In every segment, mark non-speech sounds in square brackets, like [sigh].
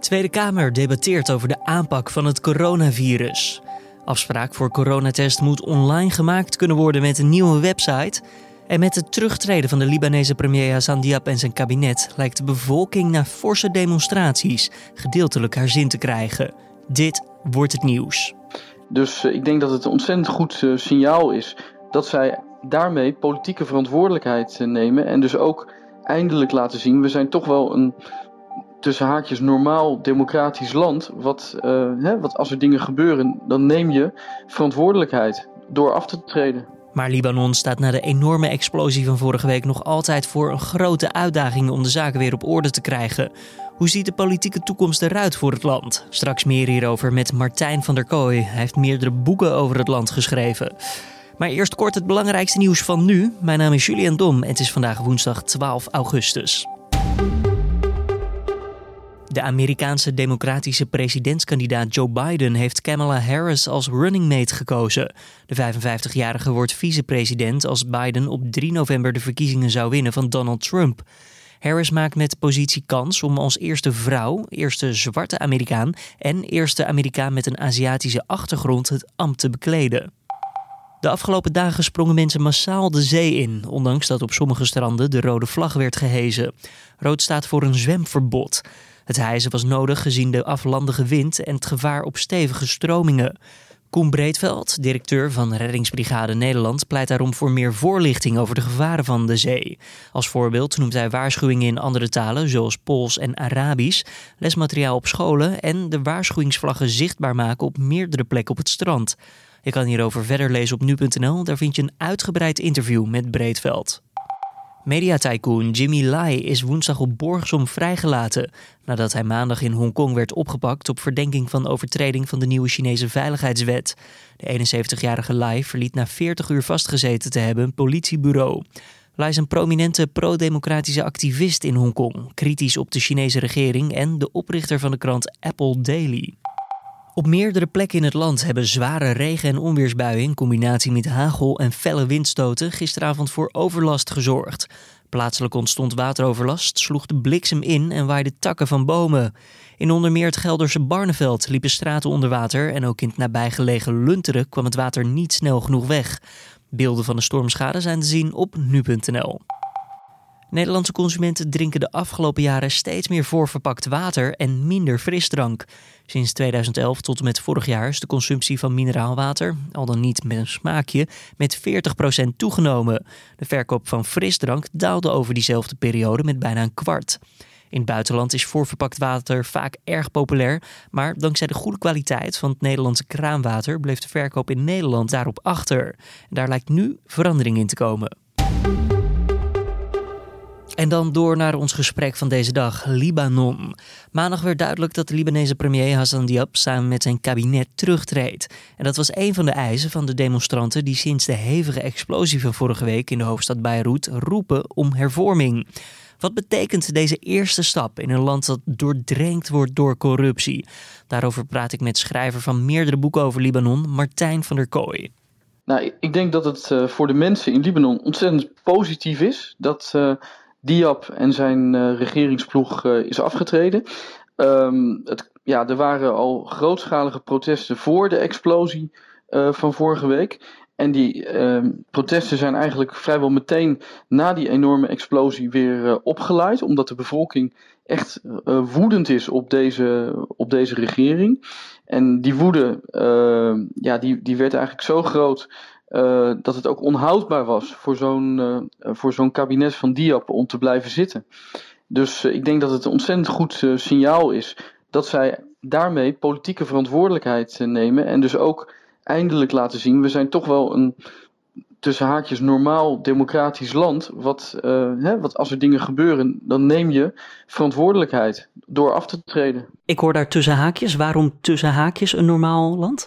Tweede Kamer debatteert over de aanpak van het coronavirus. Afspraak voor coronatest moet online gemaakt kunnen worden met een nieuwe website. En met het terugtreden van de Libanese premier Hassan Diab en zijn kabinet lijkt de bevolking na forse demonstraties gedeeltelijk haar zin te krijgen. Dit wordt het nieuws. Dus eh, ik denk dat het een ontzettend goed eh, signaal is dat zij daarmee politieke verantwoordelijkheid eh, nemen en dus ook eindelijk laten zien, we zijn toch wel een tussen haakjes normaal democratisch land. Wat, uh, hè, wat als er dingen gebeuren, dan neem je verantwoordelijkheid door af te treden. Maar Libanon staat na de enorme explosie van vorige week nog altijd voor een grote uitdaging om de zaken weer op orde te krijgen. Hoe ziet de politieke toekomst eruit voor het land? Straks meer hierover met Martijn van der Kooi. Hij heeft meerdere boeken over het land geschreven. Maar eerst kort het belangrijkste nieuws van nu. Mijn naam is Julian Dom en het is vandaag woensdag 12 augustus. De Amerikaanse democratische presidentskandidaat Joe Biden heeft Kamala Harris als running mate gekozen. De 55-jarige wordt vicepresident als Biden op 3 november de verkiezingen zou winnen van Donald Trump. Harris maakt met positie kans om als eerste vrouw, eerste zwarte Amerikaan en eerste Amerikaan met een Aziatische achtergrond het ambt te bekleden. De afgelopen dagen sprongen mensen massaal de zee in, ondanks dat op sommige stranden de rode vlag werd gehezen. Rood staat voor een zwemverbod. Het hijzen was nodig gezien de aflandige wind en het gevaar op stevige stromingen. Koen Breedveld, directeur van Reddingsbrigade Nederland, pleit daarom voor meer voorlichting over de gevaren van de zee. Als voorbeeld noemt hij waarschuwingen in andere talen, zoals Pools en Arabisch, lesmateriaal op scholen en de waarschuwingsvlaggen zichtbaar maken op meerdere plekken op het strand. Je kan hierover verder lezen op nu.nl, daar vind je een uitgebreid interview met Breedveld. Mediatycoon Jimmy Lai is woensdag op borgsom vrijgelaten nadat hij maandag in Hongkong werd opgepakt op verdenking van overtreding van de nieuwe Chinese veiligheidswet. De 71-jarige Lai verliet na 40 uur vastgezeten te hebben een politiebureau. Lai is een prominente pro-democratische activist in Hongkong, kritisch op de Chinese regering en de oprichter van de krant Apple Daily. Op meerdere plekken in het land hebben zware regen- en onweersbuien in combinatie met hagel en felle windstoten gisteravond voor overlast gezorgd. Plaatselijk ontstond wateroverlast, sloeg de bliksem in en waaide takken van bomen. In onder meer het Gelderse Barneveld liepen straten onder water en ook in het nabijgelegen Lunteren kwam het water niet snel genoeg weg. Beelden van de stormschade zijn te zien op nu.nl. Nederlandse consumenten drinken de afgelopen jaren steeds meer voorverpakt water en minder frisdrank. Sinds 2011 tot en met vorig jaar is de consumptie van mineraalwater, al dan niet met een smaakje, met 40% toegenomen. De verkoop van frisdrank daalde over diezelfde periode met bijna een kwart. In het buitenland is voorverpakt water vaak erg populair, maar dankzij de goede kwaliteit van het Nederlandse kraanwater bleef de verkoop in Nederland daarop achter. Daar lijkt nu verandering in te komen. En dan door naar ons gesprek van deze dag, Libanon. Maandag werd duidelijk dat de Libanese premier Hassan Diab samen met zijn kabinet terugtreedt. En dat was een van de eisen van de demonstranten die sinds de hevige explosie van vorige week in de hoofdstad Beirut roepen om hervorming. Wat betekent deze eerste stap in een land dat doordrenkt wordt door corruptie? Daarover praat ik met schrijver van meerdere boeken over Libanon, Martijn van der Kooi. Nou, ik denk dat het uh, voor de mensen in Libanon ontzettend positief is dat uh, Diab en zijn uh, regeringsploeg uh, is afgetreden. Um, het, ja, er waren al grootschalige protesten voor de explosie uh, van vorige week. En die ehm, protesten zijn eigenlijk vrijwel meteen na die enorme explosie weer opgeleid, omdat de bevolking echt woedend is op deze, op deze regering. En die woede, ehm, ja, die, die werd eigenlijk zo groot uh, dat het ook onhoudbaar was voor zo'n uh, voor zo'n kabinet van Diab om te blijven zitten. Dus ik denk dat het een ontzettend goed signaal is dat zij daarmee politieke verantwoordelijkheid nemen en dus ook eindelijk laten zien, we zijn toch wel een tussen haakjes normaal democratisch land. Wat, hè, wat als er dingen gebeuren, dan neem je verantwoordelijkheid door af te treden. Ik hoor daar tussen haakjes. Waarom tussen haakjes een normaal land?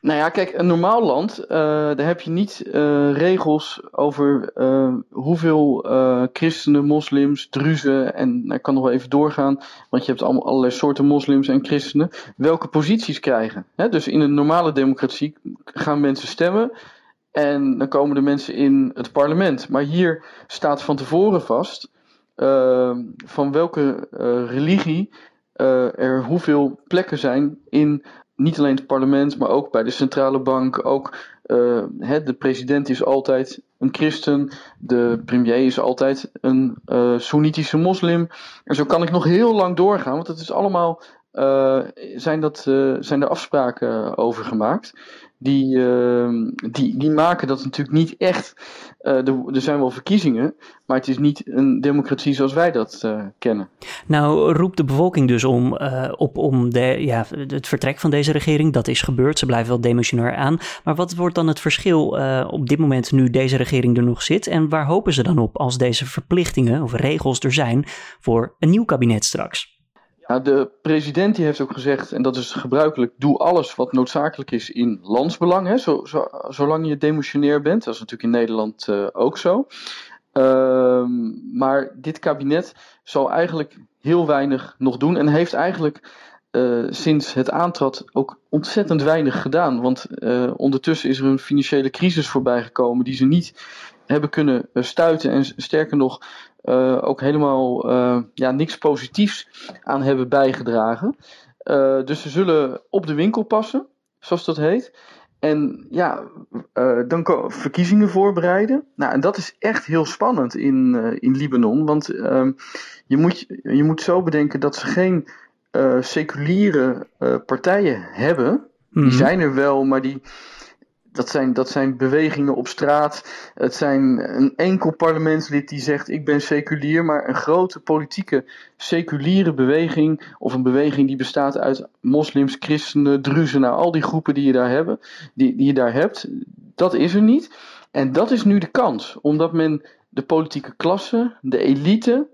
Nou ja, kijk, een normaal land, uh, daar heb je niet uh, regels over uh, hoeveel christenen, moslims, druzen, en ik kan nog wel even doorgaan, want je hebt allemaal allerlei soorten moslims en christenen, welke posities krijgen. Hè? Dus in een normale democratie gaan mensen stemmen en dan komen de mensen in het parlement. Maar hier staat van tevoren vast van welke religie er hoeveel plekken zijn in niet alleen het parlement, maar ook bij de centrale bank. Ook hè, de president is altijd een christen, de premier is altijd een uh, Soenitische moslim. En zo kan ik nog heel lang doorgaan, want het is allemaal uh, zijn, dat, zijn er afspraken over gemaakt. Die, uh, die, die maken dat natuurlijk niet echt. Er, er, zijn wel verkiezingen, maar het is niet een democratie zoals wij dat kennen. Nou, roept de bevolking dus om, op om de, ja, het vertrek van deze regering. Dat is gebeurd, ze blijven wel demissionair aan. Maar wat wordt dan het verschil op dit moment nu deze regering er nog zit? En waar hopen ze dan op als deze verplichtingen of regels er zijn voor een nieuw kabinet straks? Nou, de president die heeft ook gezegd, en dat is gebruikelijk, doe alles wat noodzakelijk is in landsbelang, hè, zo, zo, zolang je demissionair bent. Dat is natuurlijk in Nederland uh, ook zo. Ehm, maar dit kabinet zal eigenlijk heel weinig nog doen en heeft eigenlijk uh, sinds het aantrad ook ontzettend weinig gedaan. Want uh, ondertussen is er een financiële crisis voorbij gekomen die ze niet hebben kunnen stuiten en sterker nog uh, ook helemaal uh, ja, niks positiefs aan hebben bijgedragen. Uh, dus ze zullen op de winkel passen, zoals dat heet. En ja, dan verkiezingen voorbereiden. Nou, en dat is echt heel spannend in, in Libanon. Want ehm, je, moet, je moet zo bedenken dat ze geen seculiere partijen hebben. Mm -hmm. Die mhm. zijn er wel, maar die, dat zijn, dat zijn bewegingen op straat. Het zijn een enkel parlementslid die zegt: Ik ben seculier. Maar een grote politieke seculiere beweging. Of een beweging die bestaat uit moslims, christenen, druzen. Nou, al die groepen die je daar, hebben, die, die je daar hebt. Dat is er niet. En dat is nu de kans. Omdat men de politieke klasse, de elite,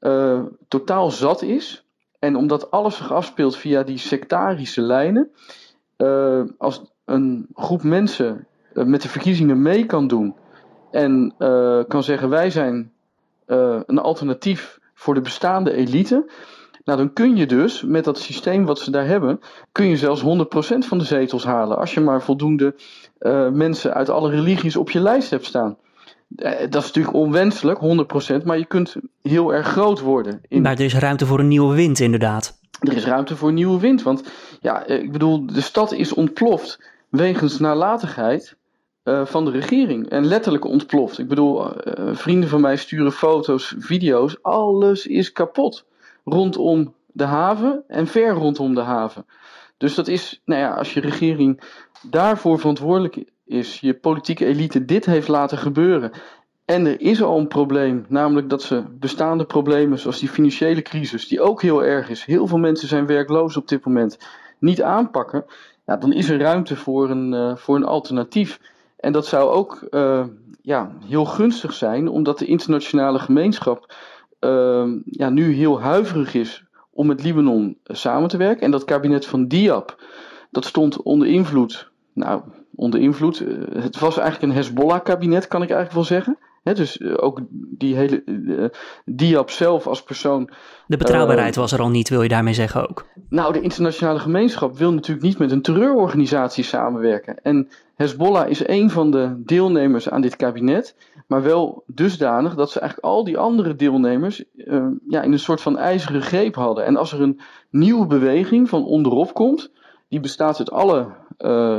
uh, totaal zat is. En omdat alles zich afspeelt via die sectarische lijnen. Uh, als een groep mensen uh, met de verkiezingen mee kan doen en uh, kan zeggen wij zijn uh, een alternatief voor de bestaande elite, nou dan kun je dus met dat systeem wat ze daar hebben, kun je zelfs 100% van de zetels halen als je maar voldoende mensen uit alle religies op je lijst hebt staan. Dat is natuurlijk onwenselijk, 100%, maar je kunt heel erg groot worden. In... Maar er is ruimte voor een nieuwe wind, inderdaad. Er is ruimte voor een nieuwe wind, want ja, ik bedoel, de stad is ontploft wegens nalatigheid uh, van de regering. En letterlijk ontploft. Ik bedoel, uh, vrienden van mij sturen foto's, video's. Alles is kapot. Rondom de haven en ver rondom de haven. Dus dat is, nou ja, als je regering daarvoor verantwoordelijk is, je politieke elite dit heeft laten gebeuren. En er is al een probleem, namelijk dat ze bestaande problemen, zoals die financiële crisis, die ook heel erg is. Heel veel mensen zijn werkloos op dit moment, niet aanpakken dan is er ruimte voor een, uh, voor een alternatief. En dat zou ook uh, ja, heel gunstig zijn, omdat de internationale gemeenschap uh, ja, nu heel huiverig is om met Libanon samen te werken. En dat kabinet van Diab, dat stond onder invloed. Nou, onder invloed. het was eigenlijk een Hezbollah-kabinet, kan ik eigenlijk wel zeggen dus eh, ook die hele uh, Diab zelf als persoon. De betrouwbaarheid was er al niet, wil je daarmee zeggen ook? Nou, de internationale gemeenschap wil natuurlijk niet met een terreurorganisatie samenwerken. En Hezbollah is een van de deelnemers aan dit kabinet, maar wel dusdanig dat ze eigenlijk al die andere deelnemers ja, in een soort van ijzeren greep hadden. En als er een nieuwe beweging van onderop komt, die bestaat uit alle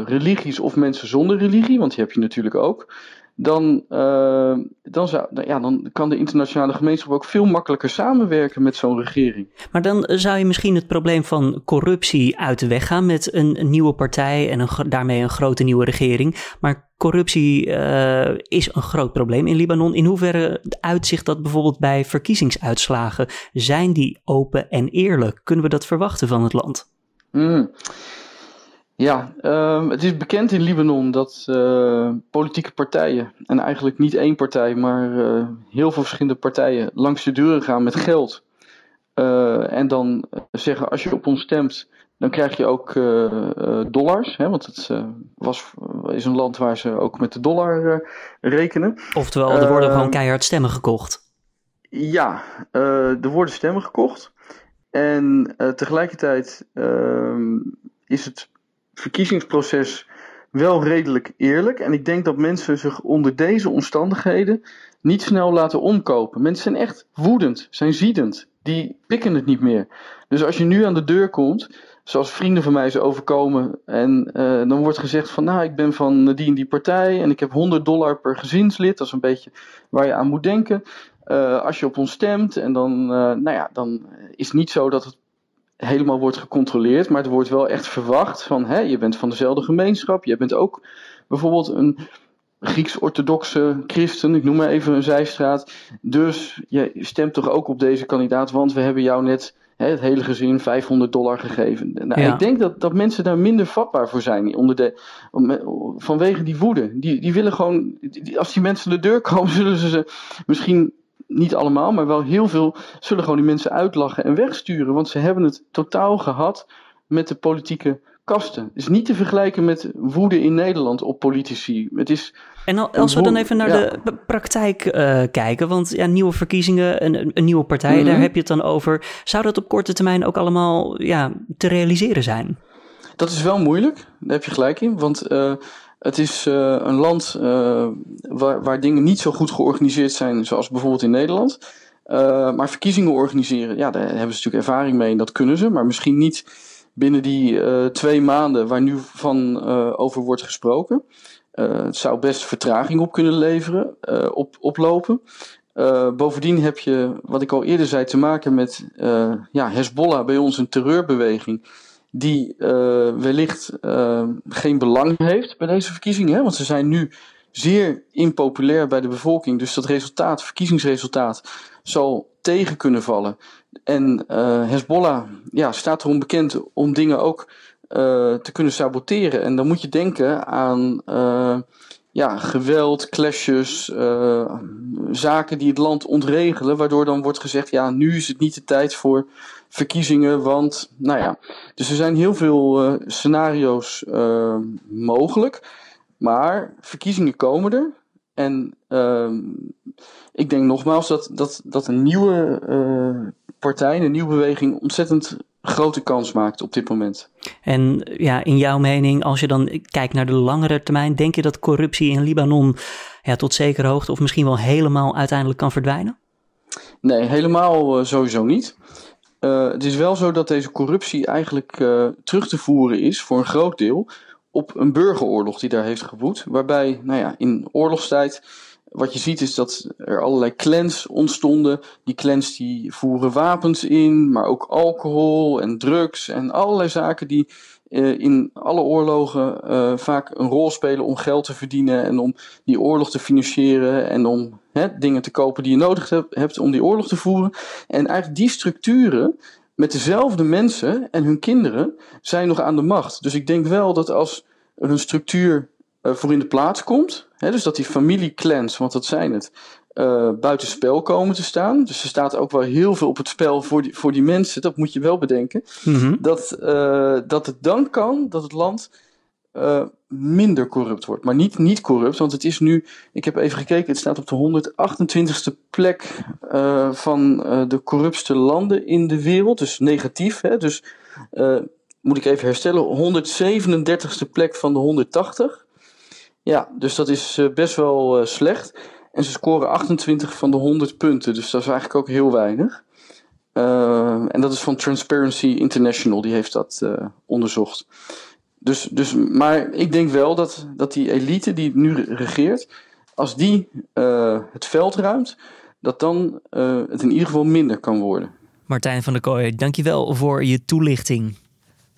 religies of mensen zonder religie, want die heb je natuurlijk ook dan, uh, dan, zou, ja, dan kan de internationale gemeenschap ook veel makkelijker samenwerken met zo'n regering. Maar dan zou je misschien het probleem van corruptie uit de weg gaan met een, een nieuwe partij en een, daarmee een grote nieuwe regering. Maar corruptie uh, is een groot probleem in Libanon. In hoeverre uitzicht dat bijvoorbeeld bij verkiezingsuitslagen? Zijn die open en eerlijk? Kunnen we dat verwachten van het land? Mm. Ja, um, het is bekend in Libanon dat uh, politieke partijen, en eigenlijk niet één partij, maar uh, heel veel verschillende partijen, langs de deuren gaan met geld. Uh, en dan zeggen: als je op ons stemt, dan krijg je ook dollars. Hè, want het was, is een land waar ze ook met de dollar rekenen. Oftewel, er worden gewoon ehm, keihard stemmen gekocht. Ja, er worden stemmen gekocht. En tegelijkertijd ehm, is het verkiezingsproces wel redelijk eerlijk. En ik denk dat mensen zich onder deze omstandigheden niet snel laten omkopen. Mensen zijn echt woedend, zijn ziedend. Die pikken het niet meer. Dus als je nu aan de deur komt, zoals vrienden van mij ze overkomen, en uh, dan wordt gezegd van, nou, ik ben van die en die partij en ik heb 100 dollar per gezinslid. Dat is een beetje waar je aan moet denken. Uh, als je op ons stemt, en dan, uh, nou ja, dan is het niet zo dat het helemaal wordt gecontroleerd, maar het wordt wel echt verwacht van, hè, je bent van dezelfde gemeenschap, je bent ook bijvoorbeeld een Grieks-orthodoxe christen, ik noem maar even een zijstraat. Dus je stemt toch ook op deze kandidaat, want we hebben jou net hè, het hele gezin 500 dollar gegeven. Nou, Ik denk dat, dat mensen daar minder vatbaar voor zijn onder de, vanwege die woede. Die, die willen gewoon, als die mensen de deur [laughs] komen, zullen ze ze misschien niet allemaal, maar wel heel veel, zullen gewoon die mensen uitlachen en wegsturen. Want ze hebben het totaal gehad met de politieke kasten. Het is niet te vergelijken met woede in Nederland op politici. Het is en als we dan even naar de praktijk uh, kijken, want ja, nieuwe verkiezingen, een, een nieuwe partij, mm daar heb je het dan over. Zou dat op korte termijn ook allemaal ja, te realiseren zijn? Dat is wel moeilijk, daar heb je gelijk in. Want uh, het is uh, een land waar, waar dingen niet zo goed georganiseerd zijn, zoals bijvoorbeeld in Nederland. maar verkiezingen organiseren, ja, daar hebben ze natuurlijk ervaring mee en dat kunnen ze. Maar misschien niet binnen die twee maanden waar nu van over wordt gesproken. Het zou best vertraging op kunnen leveren, op, oplopen. Bovendien heb je, wat ik al eerder zei, te maken met ja, Hezbollah bij ons een terreurbeweging. Die wellicht geen belang heeft bij deze verkiezingen. Hè? Want ze zijn nu zeer impopulair bij de bevolking. Dus dat resultaat, verkiezingsresultaat, zal tegen kunnen vallen. En Hezbollah ja, staat erom bekend om dingen ook uh, te kunnen saboteren. En dan moet je denken aan uh, ja, geweld, clashes, uh, zaken die het land ontregelen, waardoor dan wordt gezegd, ja, nu is het niet de tijd voor verkiezingen, want, nou ja. Dus er zijn heel veel scenario's mogelijk, maar verkiezingen komen er. En ehm, ik denk nogmaals dat, dat, dat een nieuwe partij, een nieuwe beweging ontzettend grote kans maakt op dit moment. En ja, in jouw mening, als je dan kijkt naar de langere termijn, denk je dat corruptie in Libanon ja, tot zekere hoogte of misschien wel helemaal uiteindelijk kan verdwijnen? Nee, helemaal uh, sowieso niet. Uh, het is wel zo dat deze corruptie eigenlijk uh, terug te voeren is voor een groot deel op een burgeroorlog die daar heeft gewoed. Waarbij, nou ja, in oorlogstijd wat je ziet is dat er allerlei clans ontstonden. Die clans die voeren wapens in, maar ook alcohol en drugs en allerlei zaken die uh, in alle oorlogen uh, vaak een rol spelen om geld te verdienen en om die oorlog te financieren en om dingen te kopen die je nodig hebt om die oorlog te voeren. En eigenlijk die structuren met dezelfde mensen en hun kinderen zijn nog aan de macht. Dus ik denk wel dat als er een structuur voor in de plaats komt. Hè, dus dat die familieclans, want dat zijn het, uh, buiten spel komen te staan. Dus er staat ook wel heel veel op het spel voor die, voor die mensen. Dat moet je wel bedenken. Mm-hmm. Dat, uh, dat het dan kan dat het land uh, minder corrupt wordt. Maar niet, niet corrupt, want het is nu, ik heb even gekeken, het staat op de 128ste plek van de corruptste landen in de wereld. Dus negatief. Hè? Dus moet ik even herstellen, 137ste plek van de 180. Ja, dus dat is uh, best wel uh, slecht. En ze scoren 28 van de 100 punten, dus dat is eigenlijk ook heel weinig. Uh, en dat is van Transparency International, die heeft dat onderzocht. Dus, dus, maar ik denk wel dat, dat die elite die nu regeert, als die het veld ruimt, dat dan het in ieder geval minder kan worden. Martijn van der Kooi, dankjewel voor je toelichting.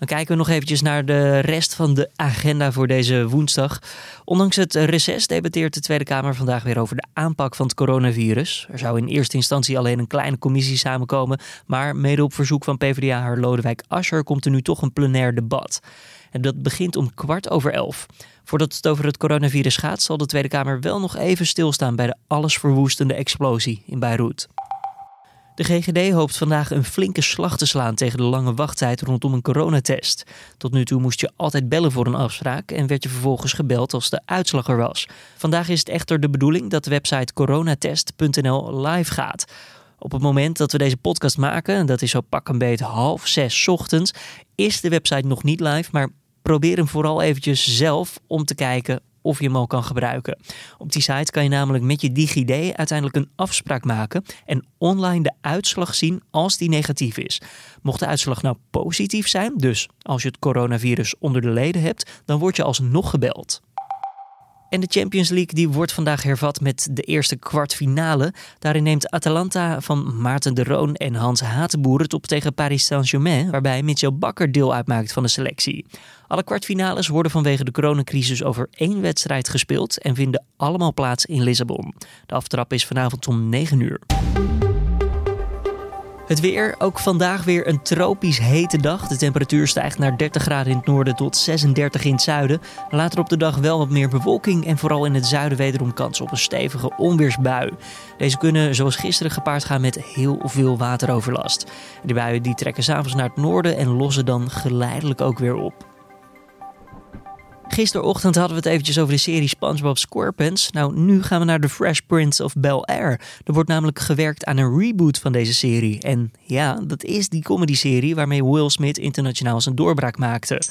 Dan kijken we nog eventjes naar de rest van de agenda voor deze woensdag. Ondanks het reces debatteert de Tweede Kamer vandaag weer over de aanpak van het coronavirus. Er zou in eerste instantie alleen een kleine commissie samenkomen, maar mede op verzoek van PvdA Lodewijk Asscher komt er nu toch een plenair debat. En dat begint om kwart over elf. Voordat het over het coronavirus gaat, zal de Tweede Kamer wel nog even stilstaan bij de allesverwoestende explosie in Beirut. De GGD hoopt vandaag een flinke slag te slaan tegen de lange wachttijd rondom een coronatest. Tot nu toe moest je altijd bellen voor een afspraak en werd je vervolgens gebeld als de uitslag er was. Vandaag is het echter de bedoeling dat de website coronatest.nl live gaat. Op het moment dat we deze podcast maken, en dat is zo pak een beet half zes ochtends, is de website nog niet live, maar probeer hem vooral eventjes zelf om te kijken of je hem al kan gebruiken. Op die site kan je namelijk met je DigiD uiteindelijk een afspraak maken en online de uitslag zien als die negatief is. Mocht de uitslag nou positief zijn, dus als je het coronavirus onder de leden hebt, dan word je alsnog gebeld. En de Champions League die wordt vandaag hervat met de eerste kwartfinale. Daarin neemt Atalanta van Maarten de Roon en Hans Hatenboer het op tegen Paris Saint-Germain, waarbij Mitchell Bakker deel uitmaakt van de selectie. Alle kwartfinales worden vanwege de coronacrisis over één wedstrijd gespeeld en vinden allemaal plaats in Lissabon. De aftrap is vanavond om 9 uur. Het weer, ook vandaag weer een tropisch hete dag. De temperatuur stijgt naar 30 graden in het noorden tot 36 in het zuiden. Later op de dag wel wat meer bewolking en vooral in het zuiden wederom kans op een stevige onweersbui. Deze kunnen zoals gisteren gepaard gaan met heel veel wateroverlast. De buien die trekken s'avonds naar het noorden en lossen dan geleidelijk ook weer op. Gisterochtend hadden we het eventjes over de serie SpongeBob SquarePants. Nou, nu gaan we naar The Fresh Prince of Bel-Air. Er wordt namelijk gewerkt aan een reboot van deze serie. En ja, dat is die comedy-serie waarmee Will Smith internationaal zijn doorbraak maakte.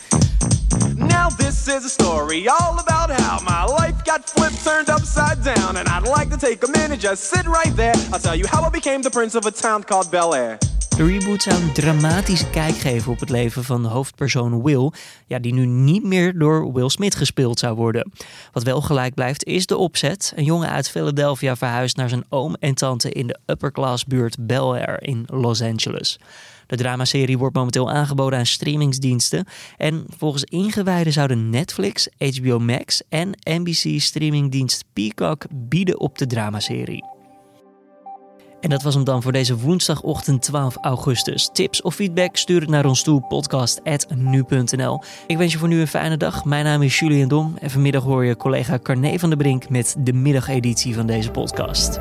Now this is a story all about how my life got flipped, turned upside down. And I'd like to take a minute, just sit right there. I'll tell you how I became the prince of a town called Bel-Air. De reboot zou een dramatische kijk geven op het leven van hoofdpersoon Will, ja, die nu niet meer door Will Smith gespeeld zou worden. Wat wel gelijk blijft is de opzet. Een jongen uit Philadelphia verhuist naar zijn oom en tante in de upper-class buurt Bel Air in Los Angeles. De dramaserie wordt momenteel aangeboden aan streamingsdiensten. En volgens ingewijden zouden Netflix, HBO Max en NBC streamingdienst Peacock bieden op de dramaserie. En dat was hem dan voor deze woensdagochtend 12 augustus. Tips of feedback stuur het naar ons toe, podcast.nu.nl. Ik wens je voor nu een fijne dag. Mijn naam is Julian Dom en vanmiddag hoor je collega Carne van der Brink met de middageditie van deze podcast.